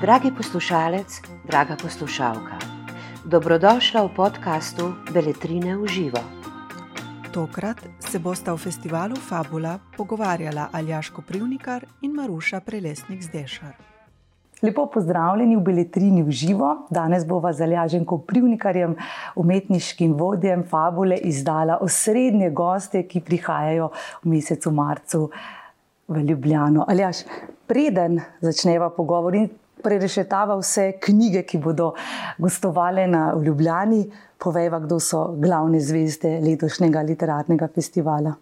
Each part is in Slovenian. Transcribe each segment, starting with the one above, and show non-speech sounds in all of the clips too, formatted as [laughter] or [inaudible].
Dragi poslušalec, draga poslušalka, dobrodošla v podkastu Beletrine v živo. Tokrat se bosta v festivalu Fabula pogovarjala Aljaško Privnikar in Maruša Prelesnik Zdešar. Lepo pozdravljeni v Beletrini v živo. Danes bova z Aljaženko Privnikarjem, umetniškim vodjem Fabule, izdala osrednje goste, ki prihajajo v mesecu marcu v Ljubljano. Aljaš, preden začneva pogovor in prerešetava vse knjige, ki bodo gostovale na Ljubljani. Povejva, kdo so glavne zvezde letošnjega literarnega festivala.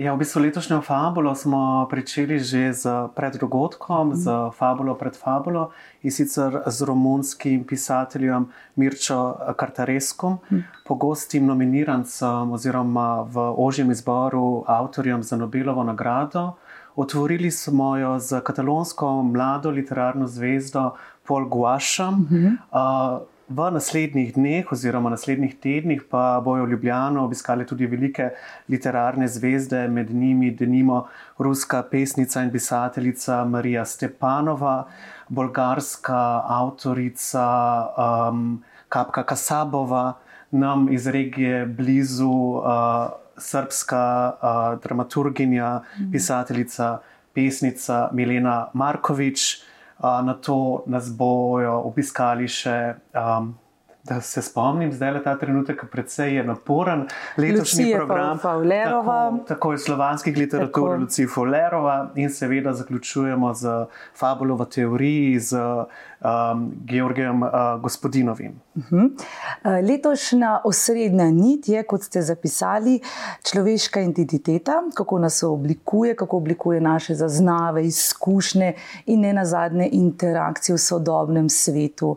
Ja, v bistvu letošnjo fabulo smo začeli že z preddogodkom, mm. z fabulo pred fabulo in sicer z romunskim pisateljem Mirčo Kartareskom, mm. pogostim nominirancem oziroma v ožjem izboru avtorjem za Nobelovo nagrado. Otvorili smo jo z katalonsko mlado literarno zvezdo Paul Guašem. Uh -huh. uh, v naslednjih dneh, oziroma naslednjih tednih, pa bojo Ljubljano obiskali tudi velike literarne zvezde, med njimi denimo ruska pesnica in pisateljica Marija Stepanova, bolgarska avtorica um, Kapka Kasabova, nam iz regije blizu. Uh, srpska uh, dramaturginja, mm. pisateljica, pesnica Milena Markovič. Uh, na to nas bojo obiskali še um, da se spomnim, zdaj je ta trenutek, predvsej je naporen letošnji Lucije program. Tako, tako je slovanski literatura, Lucija Fowlerova in seveda zaključujemo z fabulo v teoriji, z um, Georgijem uh, Gospodinovim. Uh -huh. Uh, letošnja osrednja nit je, kot ste zapisali, človeška identiteta, kako nas oblikuje, kako oblikuje naše zaznave, izkušnje in ne nazadnje interakcije v sodobnem svetu.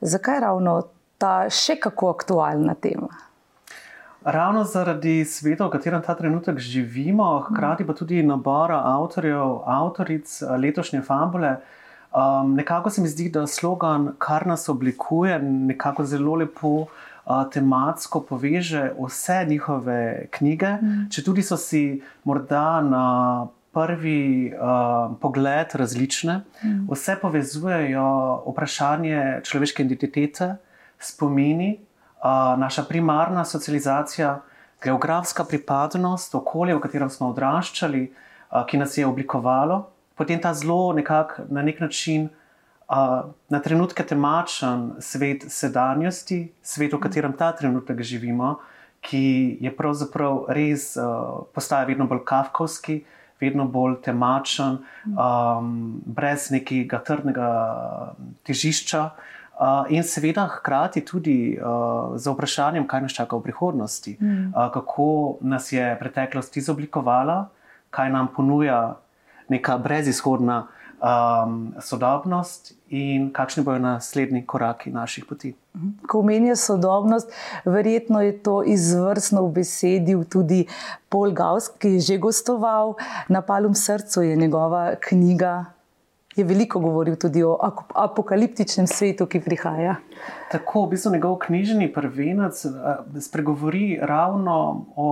Zakaj ravno še kako aktualna tema. Ravno zaradi sveta, v katerem ta trenutek živimo, hkrati pa tudi nabora avtorjev, avtoric eh, letošnje fabule. Um, nekako se mi zdi, da slogan, kar nas oblikuje, nekako zelo lepo uh, tematsko poveže vse njihove knjige. Mm. Če tudi so si morda na prvi uh, pogled različne, mm. vse povezujejo vprašanje človeške identitete spomini, naša primarna socializacija, geografska pripadnost, okolje, v katerem smo odraščali, ki nas je oblikovalo, potem ta zelo nekak, na nek način. Na trenutke temačen svet sedanjosti, svet, v katerem ta trenutek živimo, ki je pravzaprav res uh, postaja vedno bolj kafkovski, vedno bolj temačen, um, brez nekega trdnega težišča. Uh, in seveda hkrati tudi uh, z vprašanjem, kaj nas čaka v prihodnosti, mm. uh, kako nas je preteklost izoblikovala, kaj nam ponuja neka brezizhodna um, sodobnost in kakšni bodo naslednji koraki naših poti. Mhm. Ko omenja sodobnost, verjetno je to izvrstno v besedi tudi Paul Gauss, ki je že gostoval na Palum srcu, je njegova knjiga je veliko govoril tudi o apokaliptičnem svetu, ki prihaja. Tako, v bistvu njegov knjižni prvenec eh, spregovori ravno o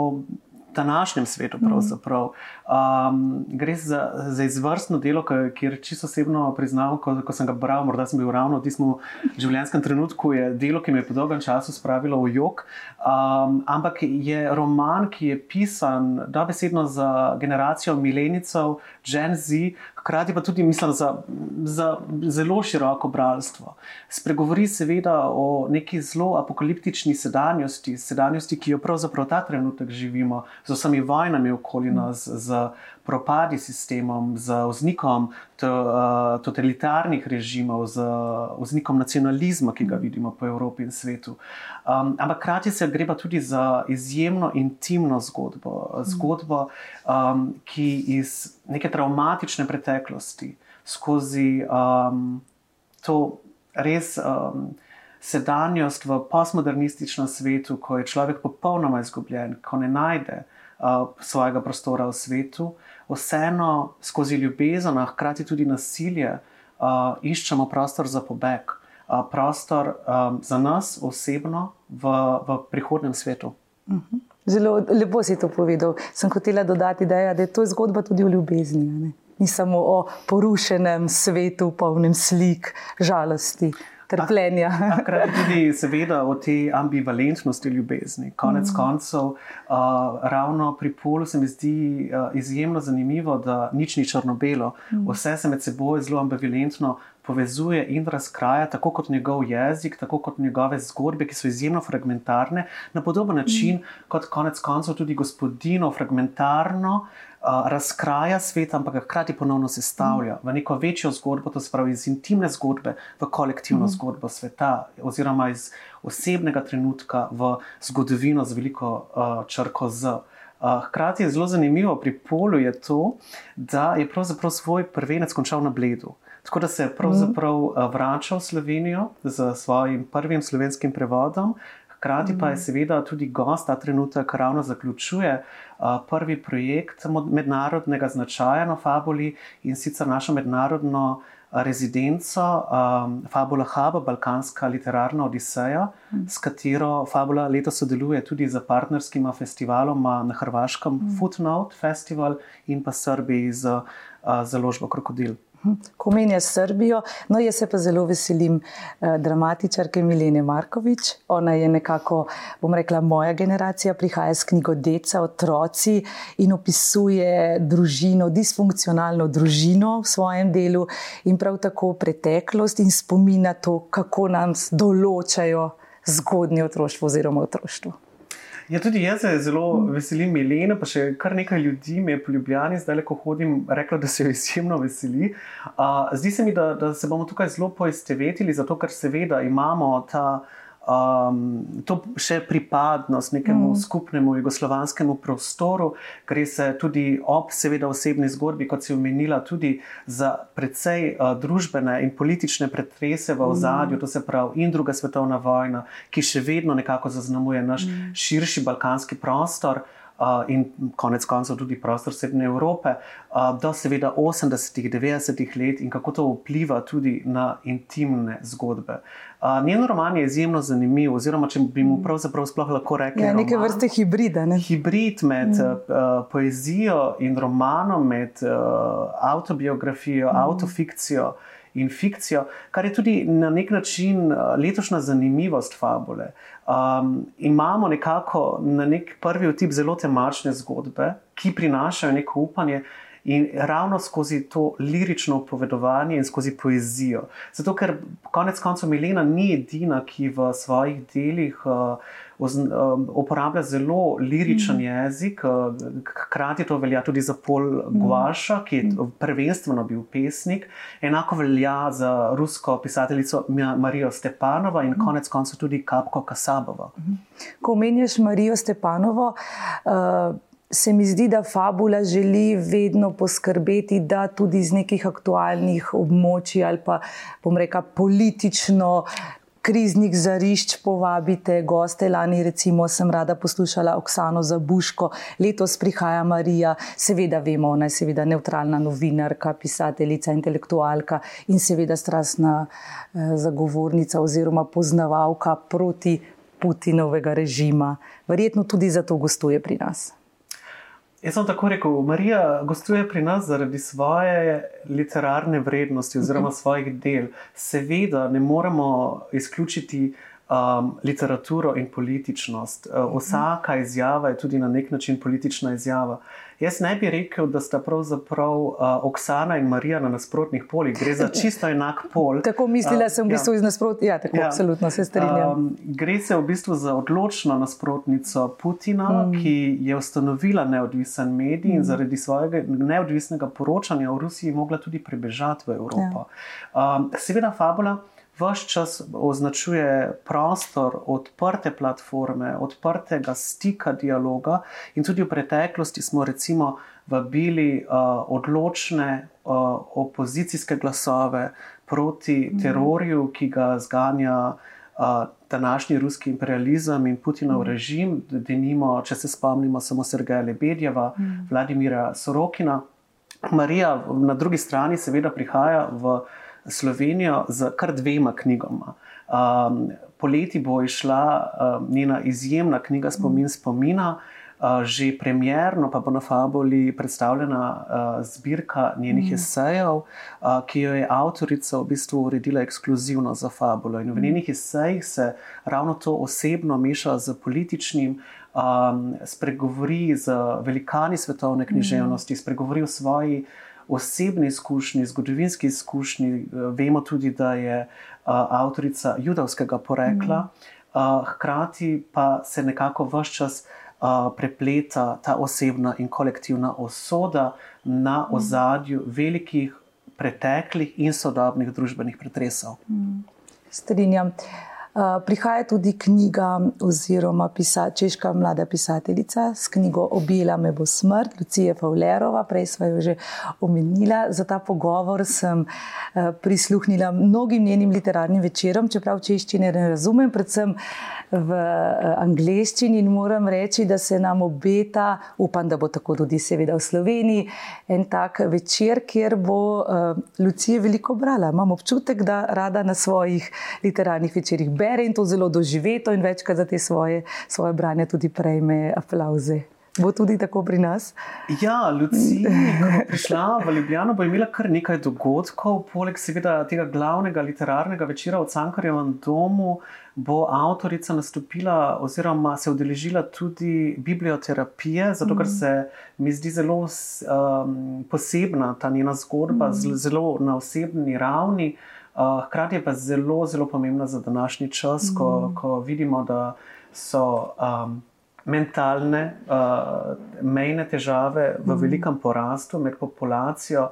današnjem svetu. Um, gre za, za izvrstno delo, kjer čisto osebno priznam, ko, ko sem ga bral, morda sem bil ravno v tistem življenjskem trenutku, je delo, ki me je po dolgem času spravilo v jog. Um, ampak je roman, ki je pisan dobesedno za generacijo milenicov, Gen Z, hkrati pa tudi mislim, za, za zelo široko bralstvo. Spregovori seveda o neki zelo apokaliptični sedanjosti, sedanjosti, ki jo pravzaprav ta trenutek živimo, z vsemi vojnami okoli nas, z propadi sistemom, z vznikom to, uh, totalitarnih režimov, z vznikom nacionalizma, ki ga vidimo po Evropi in svetu. Um, ampak hkrati se gre pa tudi za izjemno intimno zgodbo, zgodbo um, ki iz neke traumatične preteklosti skozi um, to res. Um, Sedanjost v postmodernističnem svetu, ko je človek popolnoma izgubljen, ko ne najde uh, uh, svojega prostora v svetu, vseeno skozi ljubezen, a hkrati tudi nasilje, uh, iščemo prostor za pobeg, uh, prostor um, za nas osebno v, v prihodnem svetu. Mhm. Zelo lepo si to povedal. Sem hotela dodati, da je, da je to zgodba tudi o ljubezni. ni samo o porušenem svetu, polnem slik, žalosti. Trpljenja. Hkrati tudi, seveda, o tej ambivalentnosti ljubezni. Konec mm. koncev, uh, ravno pri polu se mi zdi uh, izjemno zanimivo, da nič ni črno-belo, mm. vse se med seboj zelo ambivalentno povezuje in razkraja, tako kot njegov jezik, tako kot njegove zgodbe, ki so izjemno fragmentarne, na podoben način mm. kot konec koncev tudi gospodino fragmentarno uh, razkraja svet, ampak ga hkrati ponovno sestavlja mm. v neko večjo zgodbo, to se pravi iz intimne zgodbe v kolektivno mm. zgodbo sveta, oziroma iz osebnega trenutka v zgodovino z veliko uh, črko Z. Uh, hkrati je zelo zanimivo pri Polu je to, da je pravzaprav svoj prvenec končal na Bledu. Tako da se je pravzaprav mm. vračal v Slovenijo z svojim prvim slovenskim prevodom, hkrati pa je mm. seveda tudi gost ta trenutek ravno zaključuje prvi projekt mednarodnega značaja na Fabuli in sicer našo mednarodno. Rezidenco um, Fabula Hub, Balkanska literarna odiseja, mm. s katero Fabula letos sodeluje tudi z partnerskima festivaloma na Hrvaškem, mm. Footnote Festival in pa Srbiji z uh, založbo Krokodil. Ko menja Srbijo, no, jaz se pa zelo veselim eh, dramatičarke Milene Markovič. Ona je nekako, bom rekla, moja generacija, prihaja s knjigo Deca, otroci in opisuje družino, disfunkcionalno družino v svojem delu in prav tako preteklost in spomina to, kako nam določajo zgodnje otroštvo oziroma otroštvo. Ja, tudi jaz se zelo veselim Milene, pa še kar nekaj ljudi me je po Ljubljani, zdaj le ko hodim, rekla, da se jo izjemno veseli. Uh, zdi se mi, da, da se bomo tukaj zelo poistovetili, zato ker seveda imamo ta um, to še pripadnost nekemu mm. skupnemu jugoslovanskemu prostoru, gre se tudi ob, seveda, osebni zgodbi, kot si omenila, tudi za precej uh, družbene in politične pretrese v ozadju, mm. to se pravi in druga svetovna vojna, ki še vedno nekako zaznamuje naš mm. širši balkanski prostor. Uh, in konec koncev tudi prostor Srednje Evrope, uh, do seveda 80-ih, 90-ih let in kako to vpliva tudi na intimne zgodbe. Uh, njen roman je izjemno zanimiv, oziroma če bi mu mm. pravzaprav sploh lahko rekli: ja, neke roman, vrste hibrida. Ne? Hibrid med mm. poezijo in romanom, med autobiografijo, mm. autofikcijo. In fikcijo, kar je tudi na nek način letošnja zanimivost fabule. Um, imamo nekako na nek prvi vtip zelo temačne zgodbe, ki prinašajo neko upanje, in ravno skozi to lirično povedovanje in skozi poezijo. Zato, ker konec koncev Milena ni edina, ki v svojih delih. Uh, Uporablja zelo liričen mm. jezik, hkrati to velja tudi za Pol Guaša, ki je mhm. prvenstveno bil pesnik, enako velja za rusko pisateljico Marijo Stepanovo in mhm. konec koncev tudi Kapko Kasabovo. Mhm. Ko omenjaš Marijo Stepanovo, uh, se mi zdi, da Fabula želi vedno poskrbeti, da tudi iz nekih aktualnih območij ali pa, bom rekel, politično. Kriznih zarišč povabite goste. Lani, recimo, sem rada poslušala Oksano Zabuško, letos prihaja Marija, seveda vemo, ona je seveda neutralna novinarka, pisateljica, intelektualka in seveda strastna eh, zagovornica oziroma poznavalka proti Putinovega režima. Verjetno tudi zato gostuje pri nas. Jaz sem tako rekel, Marija gostuje pri nas zaradi svoje literarne vrednosti oziroma svojih del. Seveda ne moremo izključiti um, literaturo in političnost. Uh, vsaka izjava je tudi na nek način politična izjava. Uh, Jaz ne bi rekel, da sta pravzaprav uh, Oksana in Marija na nasprotnih polih, gre za čisto enak pol. [laughs] tako mislila sem v bistvu uh, ja. iz nasprotja, ja, tako ja. absolutno se strinjam. Um, gre se v bistvu za odločno nasprotnico Putina, mm. ki je ustanovila neodvisen medij mm. in zaradi svojega neodvisnega poročanja v Rusiji mogla tudi prebežati v Evropo. Ja. Um, seveda, fabula vse čas označuje prostor odprte platforme, odprtega stika, dialoga. In tudi v preteklosti smo recimo vabili uh, odločne uh, opozicijske glasove proti mhm. terorju, ki ga zganja. Uh, današnji ruski imperializem in Putinov mm. režim, da nimo, če se spomnimo, samo Sergeja Lebedjeva, mm. Vladimira Sorokina. Marija na drugi strani, seveda, prihaja v uh, Slovenijo z kar dvema knjigama. Um, poleti bo išla um, njena izjemna knjiga Spomin spomina. Uh, že premjerno pa bo na Fabuli predstavljena uh, zbirka njenih mm. esejev, uh, ki jo je avtorica v bistvu uredila ekskluzivno za Fabulo. In v mm. njenih esejih se ravno to osebno meša z političnim, um, spregovori z velikani svetovne književnosti, mm. spregovori o svoji osebni izkušnji, zgodovinski izkušnji. Vemo tudi, da je uh, avtorica judovskega porekla, mm. uh, hkrati pa se nekako vse čas uh, prepleta ta osebna in kolektivna osoda na mm. ozadju velikih preteklih in sodobnih družbenih pretresov. Mm. Strinjam. Uh, prihaja tudi knjiga, oziroma pisa, češka mlada pisateljica s knjigo Obila me bo smrt, Lucija Pavlerova, prej smo jo že omenila. Za ta pogovor sem prisluhnila mnogim njenim literarnim večerom, čeprav češčine ne razumem, predvsem v angleščini in moram reči, da se nam obeta, upam, da bo tako tudi seveda v Sloveniji, en tak večer, kjer bo Lucija veliko brala. Imam občutek, da rada na svojih literarnih večerjih bere in to zelo doživeto, in večkrat za te svoje, svoje branje tudi prejme aplauze. Bo tudi tako pri nas? Ja, Lucija, ko je prišla v Ljubljano, bo imela kar nekaj dogodkov, poleg seveda tega glavnega literarnega večera v Cankarjevem domu. Bo avtorica nastopila, oziroma se udeležila tudi biblioterapije, zato ker se mi zdi zelo um, posebna ta njena zgodba, mm. zelo na osebni ravni. Uh, hkrati je pa zelo, zelo pomembna za današnji čas, mm. ko, ko vidimo, da so um, mentalne, uh, mejne težave v mm. velikem porastu med populacijo.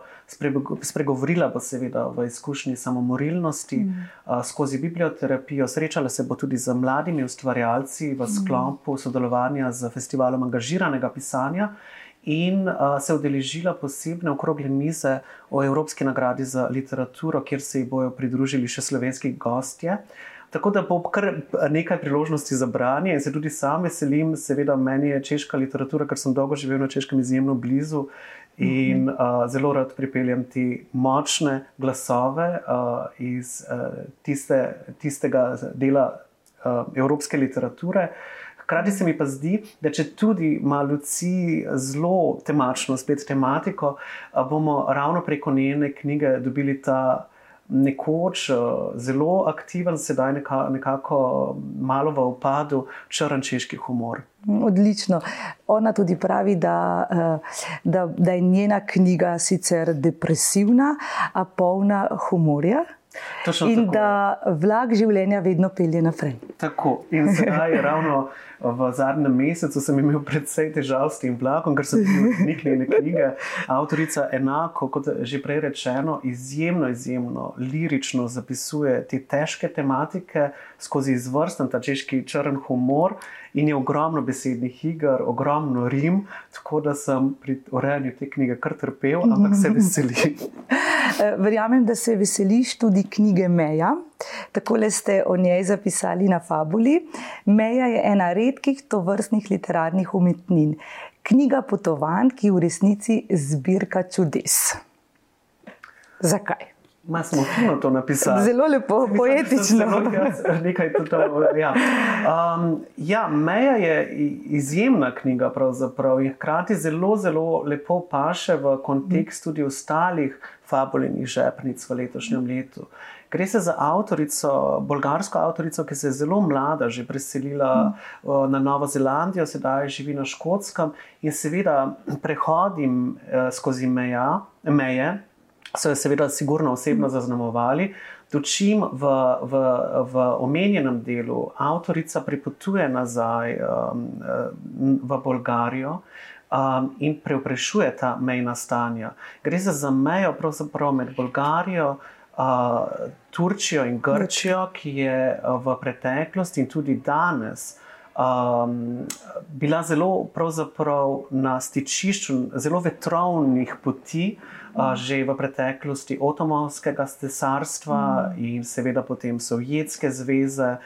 Spregovorila bo seveda v izkušnji samomorilnosti mm. uh, skozi biblioterapijo, srečala se bo tudi z mladimi ustvarjalci v sklopu sodelovanja z festivalom angažiranega pisanja in uh, se udeležila posebne okrogle mize o Evropski nagradi za literaturo, kjer se ji bodo pridružili še slovenski gostje. Tako da bo kar nekaj priložnosti za branje in se tudi sam veselim, seveda, meni je češka literatura, ker sem dolgo živel na češkem, izjemno blizu in uh, zelo rad pripeljem te močne glasove uh, iz uh, tiste, tistega dela uh, evropske literature. Hkrati se mi pa zdi, da če tudi ima Luci zelo temačno, spet tematiko, bomo ravno preko njene knjige dobili ta nekoč zelo aktiven, sedaj nekako malo v upadu, črnčeški humor. Odlično. Ona tudi pravi, da, da, da je njena knjiga sicer depresivna, a polna humorja. Točno in tako. da vlak življenja vedno pelje naprej. Tako. In je ravno v zadnjem mesecu sem imel predvsej težav s tem vlakom, ker so bile njihove knjige. Avtorica enako, kot že prej rečeno, izjemno, izjemno lirično zapisuje te težke tematike skozi izvrsten ta češki črn humor. In je ogromno besednih iger, ogromno rim, tako da sem pri urejanju te knjige kar trpel, ampak se veselim. [laughs] Verjamem, da se veseliš tudi knjige Meja. Tako le ste o njej zapisali na Fabuli. Meja je ena redkih tovrstnih literarnih umetnin. Knjiga potovanj, ki v resnici zbirka čudes. Zakaj? Ma smo fino to napisali. Zelo lepo, poetično. Nekaj tudi. Ja. Um, ja, Meja je izjemna knjiga, pravzaprav in hkrati zelo, zelo lepo paše v kontekst tudi ostalih fabulnih žepnic v letošnjem letu. Gre se za avtorico, bolgarsko avtorico, ki se je zelo mlada že preselila mm. na Novo Zelandijo, sedaj živi na Škotskem in seveda prehodim uh, skozi meja, meje so jo seveda sigurno osebno zaznamovali. Dočim v, v, v omenjenem delu avtorica pripotuje nazaj um, v Bolgarijo um, in preoprešuje ta mejna stanja. Gre za mejo med Bolgarijo, uh, Turčijo in Grčijo, ki je uh, v preteklosti in tudi danes. Um, bila zelo na stičišču zelo vetrovnih poti, uh, že v preteklosti Otomanskega cesarstva mm. in seveda potem Sovjetske zveze,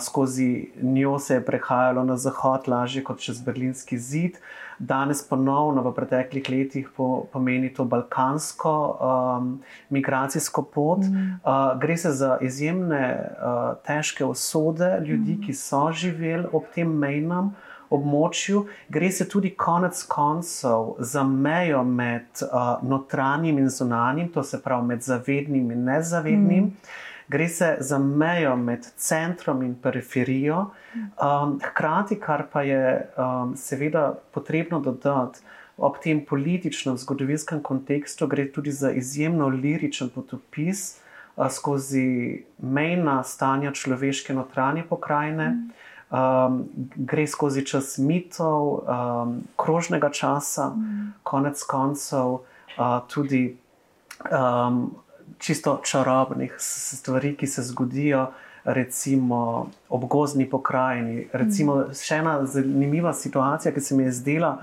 skozi njo se je prehajalo na zahod, lažje kot čez Berlinski zid. Danes ponovno v preteklih letih pomeni to balkansko um, migracijsko pot. Mm. Uh, gre se za izjemne uh, težke usode ljudi, mm. ki so živeli ob tem mejnem območju, gre se tudi konec koncev za mejo med uh, notranjim in zunanjim, to se pravi med zavednim in nezavednim. Mm. Gre se za mejo med centrom in periferijo, um, hkrati, kar pa je um, seveda potrebno dodati ob tem političnem, zgodovinskem kontekstu, gre tudi za izjemno liričen potopis uh, skozi mejna stanja človeške notranje pokrajine. Mm um, gre skozi čas mitov, um, krožnega časa, mm. konec koncev uh, tudi um, čisto čarobnih stvari, ki se zgodijo. Recimo ob gozdni pokrajini. Recimo, mm. še ena zanimiva situacija, ki se mi je zdela,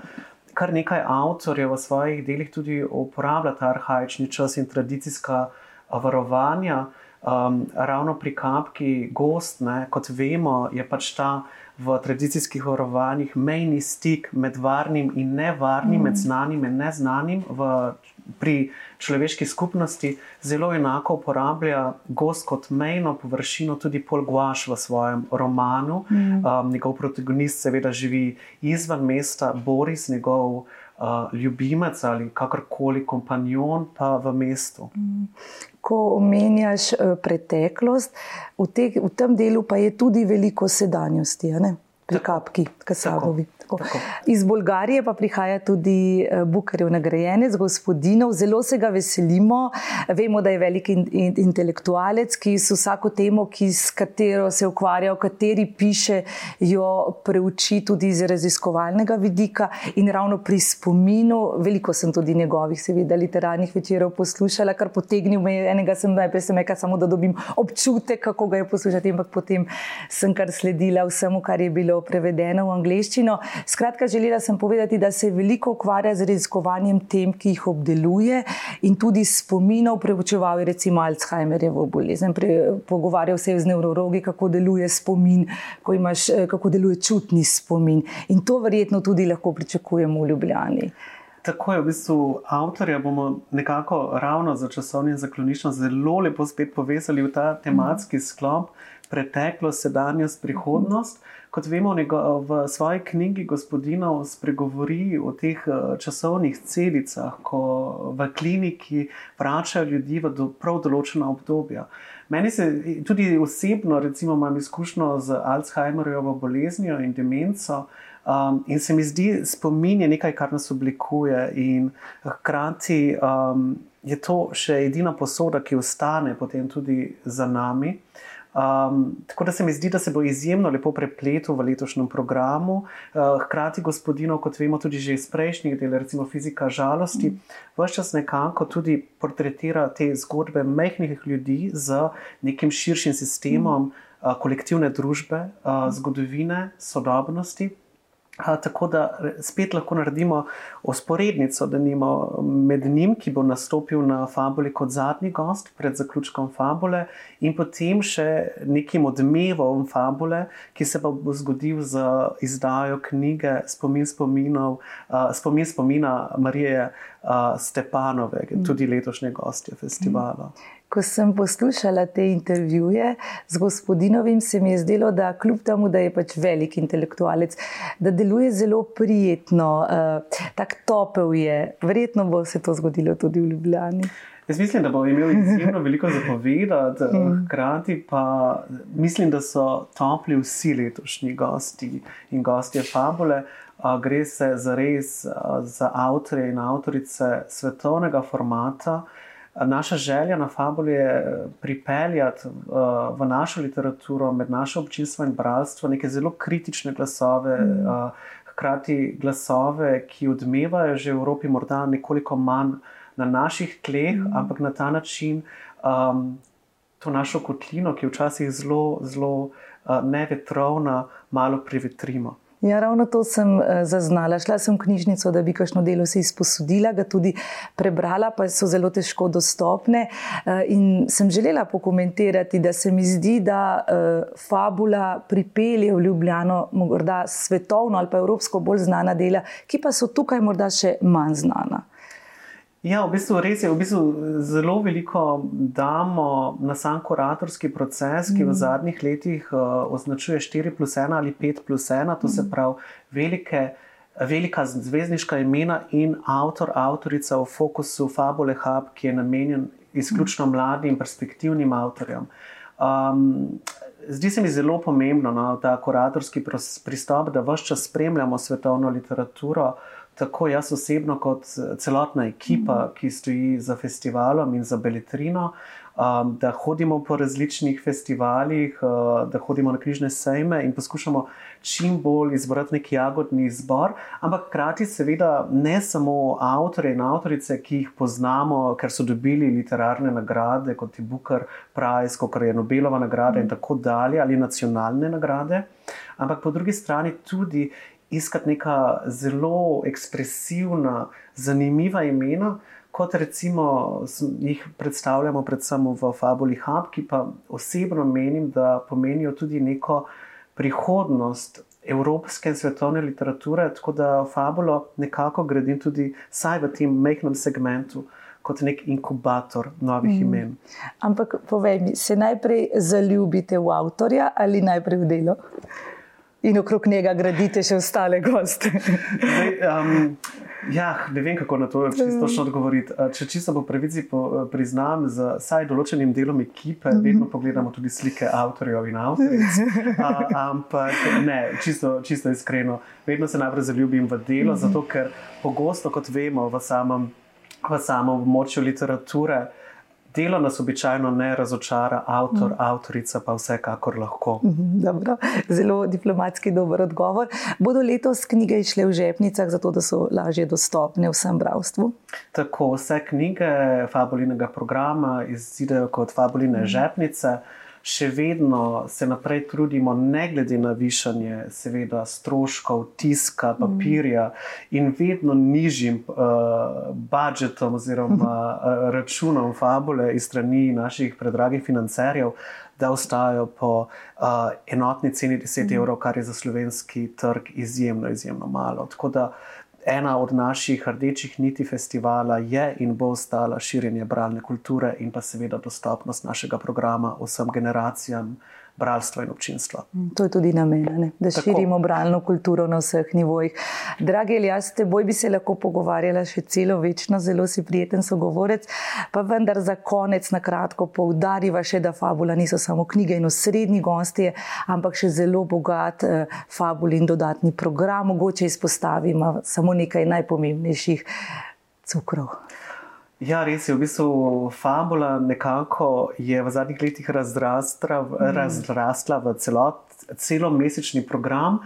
kar nekaj avtorjev v svojih delih tudi uporablja ta arhajični čas in tradicijska varovanja. Uh, Um, ravno pri kapki gost, ne, kot vemo, je pač ta v tradicijskih orovanjih mejni stik med varnim in nevarnim, mm. med znanim in neznanim. V, pri človeški skupnosti zelo enako uporablja gost kot mejno površino, tudi Paul Guaš v svojem romanu. Mm. Um, njegov protagonist seveda živi izven mesta, Boris, njegov uh, ljubimec ali kakorkoli kompanjon pa v mestu. Mm. Ko omenjaš uh, preteklost, v, te, v tem delu pa je tudi veliko sedanjosti, pri kapki, kasagovi. Tako. Tako. Iz Bolgarije pa prihaja tudi eh, Bukarjev nagrajenec, gospodinov. Zelo se ga veselimo. Vemo, da je velik in, in, intelektualec, ki s vsako temo, ki s katero se ukvarja, o kateri piše, jo preuči tudi iz raziskovalnega vidika. In ravno pri spominu, veliko sem tudi njegovih, seveda, literarnih večerov poslušala, kar potegnil me je enega, sem najprej sem rekla, samo da dobim občutek, kako ga je poslušati, ampak potem sem kar sledila vsemu, kar je bilo prevedeno v angleščino. Skratka, želela sem povedati, da se veliko ukvarja z raziskovanjem tem, ki jih obdeluje in tudi spominov, preučeval je recimo Alzheimerjevo bolezen, pogovarjal se je z neurologi, kako deluje spomin, imaš, eh, kako deluje čutni spomin. In to verjetno tudi lahko pričakujemo v Ljubljani. Tako je, v bistvu avtorja bomo nekako ravno za časovni zaklonišče zelo lepo spet povezali v ta tematski sklop, preteklost, sedanjost, prihodnost. Kot vemo, v svoji knjigi Gospodinov spregovori o teh eh, časovnih celicah, ko v kliniki vračajo ljudi v do, prav določena obdobja. Meni se tudi osebno, recimo, imam izkušnjo z Alzheimerjevo boleznijo in demenco. Um, in se mi zdi, spomin je nekaj, kar nas oblikuje, in hkrati um, je to še edina posoda, ki ostane potem tudi za nami. Um, tako da se mi zdi, da se bo izjemno lepo prepletel v letošnjem programu. Uh, hkrati, gospodinov, kot vemo, tudi že iz prejšnjih del, recimo fizika žalosti, mm. vse čas nekako tudi portretira te zgodbe mehkih ljudi z nekim širšim sistemom mm. uh, kolektivne družbe, uh, zgodovine, sodobnosti. A, tako da spet lahko naredimo usporednico, da nimo med njim, ki bo nastopil na Fabuli kot zadnji gost pred zaključkom Fabule, in potem še nekim odmevom Fabule, ki se bo zgodil z izdajo knjige Spomin, spominov, a, spomin spomina Marije a, Stepanove, tudi letošnje gostje festivala. Mm ko sem poslušala te intervjuje z gospodinovim, se mi je zdelo, da kljub temu, da je pač velik intelektualec, da deluje zelo prijetno, uh, tako topel je. Verjetno bo se to zgodilo tudi v Ljubljani. Jaz mislim, da bo imel izjemno veliko zapovedati, mm. hkrati pa mislim, da so topli vsi letošnji gosti in gostje Fabule. Gre se za res za avtorje in avtorice svetovnega formata. Naša želja na Fabulu je eh, pripeljati uh, v našo literaturo, med naše občinstvo in bralstvo, neke zelo kritične glasove, mm. uh, hkrati glasove, ki odmevajo že v Evropi, morda nekoliko manj na naših tleh, mm. ampak na ta način um, to našo kotlino, ki je včasih zelo, zelo uh, nevetrovna, malo privetrimo. Ja, ravno to sem uh, zaznala. Šla sem v knjižnico, da bi kakšno delo si izposodila, ga tudi prebrala, pa so zelo težko dostopne. Uh, in sem želela pokomentirati, da se mi zdi, da uh, fabula pripelje v Ljubljano morda svetovno ali pa evropsko bolj znana dela, ki pa so tukaj morda še manj znana. Ja, v bistvu res je, v bistvu zelo veliko damo na sam kuratorski proces, ki v mhm. zadnjih letih uh, označuje 4 plus 1 ali 5 plus 1, to se mhm. pravi velike, velika zvezdniška imena in avtor, avtorica v fokusu Fabule Hub, ki je namenjen izključno mladim, perspektivnim avtorjem. Um, zdi se mi zelo pomembno no, ta kuratorski pristop, da vse čas spremljamo svetovno literaturo tako jaz osebno, kot celotna ekipa, mhm. ki stoji za festivalom in za beletrino, um, da hodimo po različnih festivalih, uh, da hodimo na križne sejme in poskušamo čim bolj izbrati neki jagodni izbor, ampak hkrati, seveda, ne samo avtorje in avtorice, ki jih poznamo, ker so dobili literarne nagrade, kot je Booker Prize, kot je Nobelova nagrada in mhm. tako dalje, ali nacionalne nagrade. Ampak po drugi strani tudi iskati neka zelo ekspresivna, zanimiva imena, kot recimo jih predstavljamo, predvsem v Fabuli Hub, ki pa osebno menim, da pomenijo tudi neko prihodnost. Evropske in svetovne literature, tako da Fabulo nekako gradim tudi v tem majhnem segmentu, kot nek inkubator novih mm. imen. Ampak povej mi, se najprej zaljubite v avtorja ali najprej v delo? In okrog njega gradite še ostale goste. Zdaj, um, ja, ne vem, kako na to točno odgovoriti. Če čisto po pravici po, priznam, z vsaj določenim delom ekipe, mm -hmm. vedno pogledamo tudi slike avtorjev in avtoric. Ampak ne, čisto, čisto iskreno, vedno se najprej zaljubim v delo, mm -hmm. zato ker pogosto, kot vemo, v samem, v samem območju literature. Delo nas običajno ne razočara, avtor, mm. avtorica pa vsekakor lahko. Mhm, dobro, zelo diplomatski dober odgovor. Bodo letos knjige išle v žepnicah, zato da so lažje dostopne vsem bravstvu? Tako, vse knjige fabulinega programa izidejo kot fabuline mm. žepnice še vedno se naprej trudimo, ne glede na višanje, seveda, stroškov, tiska, mm. papirja mm. in vedno nižjim uh, budžetom oziroma uh, [laughs] računom fabule iz strani naših predragih financerjev. Da ostajajo po uh, enotni ceni 10 mm. evrov, kar je za slovenski trg izjemno, izjemno malo. Tako da ena od naših rdečih niti festivala je in bo ostala širjenje bralne kulture in pa seveda dostopnost našega programa vsem generacijam, bralstva in občinstva. Mm, to je tudi namen, ne? da Tako. širimo bralno kulturo na vseh nivojih. Dragi Elijas, te boj bi se lahko pogovarjala še celo večno, zelo si prijeten sogovorec, pa vendar za konec na kratko poudariva še, da fabula niso samo knjige in osrednji gostje, ampak še zelo bogat eh, fabul in dodatni program, mogoče izpostavimo samo nekaj najpomembnejših cukrov. Ja, res je. V bistvu fabula nekako je v zadnjih letih razrasla, mm. razrasla v celot, celomesečni program.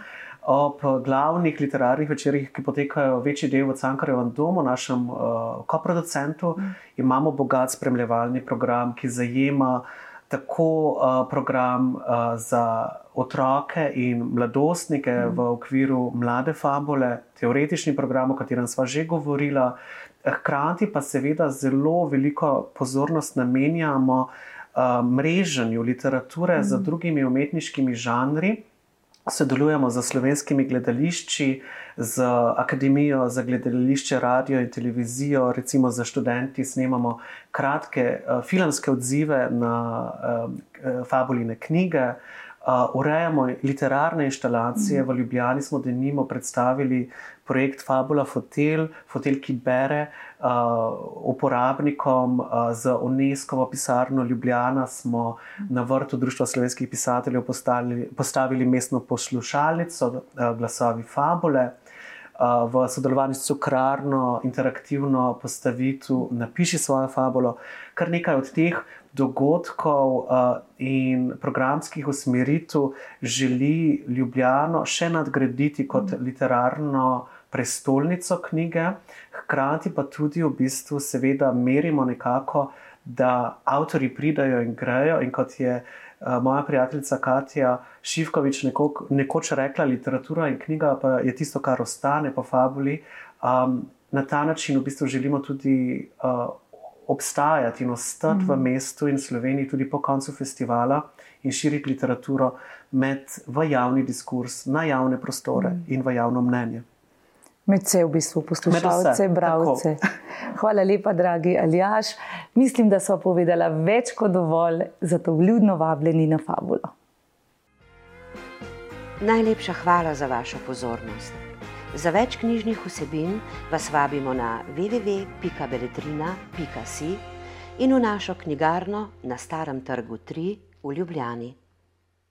Ob glavnih literarnih večerjih, ki potekajo večji del v Cankarjevem domu, našem uh, koproducentu, mm. imamo bogat spremljevalni program, ki zajema tako uh, program uh, za otroke in mladostnike mm. v okviru mlade fabule, teoretični program, o katerem smo že govorili, Hkrati pa seveda zelo veliko pozornost namenjamo uh, mreženju literature mm. z drugimi umetniškimi žanri. Sodelujemo z slovenskimi gledališči, z Akademijo za gledališče, radio in televizijo, recimo za študenti, snemamo kratke uh, filmske odzive na uh, fabuline knjige. Uh, urejamo literarne inštalacije. V Ljubljani smo denimo predstavili projekt Fabula Fotel, Fotel, ki bere uh, uporabnikom uh, z UNESCO pisarno Ljubljana, smo na vrtu Društva slovenskih pisateljev postavili, postavili mestno poslušalnico, uh, glasovi Fabule. Uh, v sodelovanju s Cukrarno, interaktivno postavitev, napiši svojo fabulo. Kar nekaj od teh dogodkov uh, in programskih usmeritev želi Ljubljano še nadgraditi kot literarno uh, prestolnico knjige, hkrati pa tudi v bistvu, seveda, merimo nekako, da avtori pridajo in grejo. In kot je uh, moja prijateljica Katja Šivkovič nekok, nekoč rekla, literatura in knjiga pa je tisto, kar ostane po fabuli. Um, na ta način v bistvu želimo tudi. Uh, Obstajati in ostati mm. v mestu in Sloveniji tudi po koncu festivala in širiti literaturo med, v javni diskurs, na javne prostore mm. in v javno mnenje. Med vse, v bistvu, poslušalce, bralce. [laughs] Hvala lepa, dragi Aljaš. Mislim, da smo povedala več kot dovolj, zato vljudno vabljeni na fabulo. Najlepša hvala za vašo pozornost. Za več knjižnih vsebin vas vabimo na www.beletrina.si in v našo knjigarno na Starem trgu 3 v Ljubljani.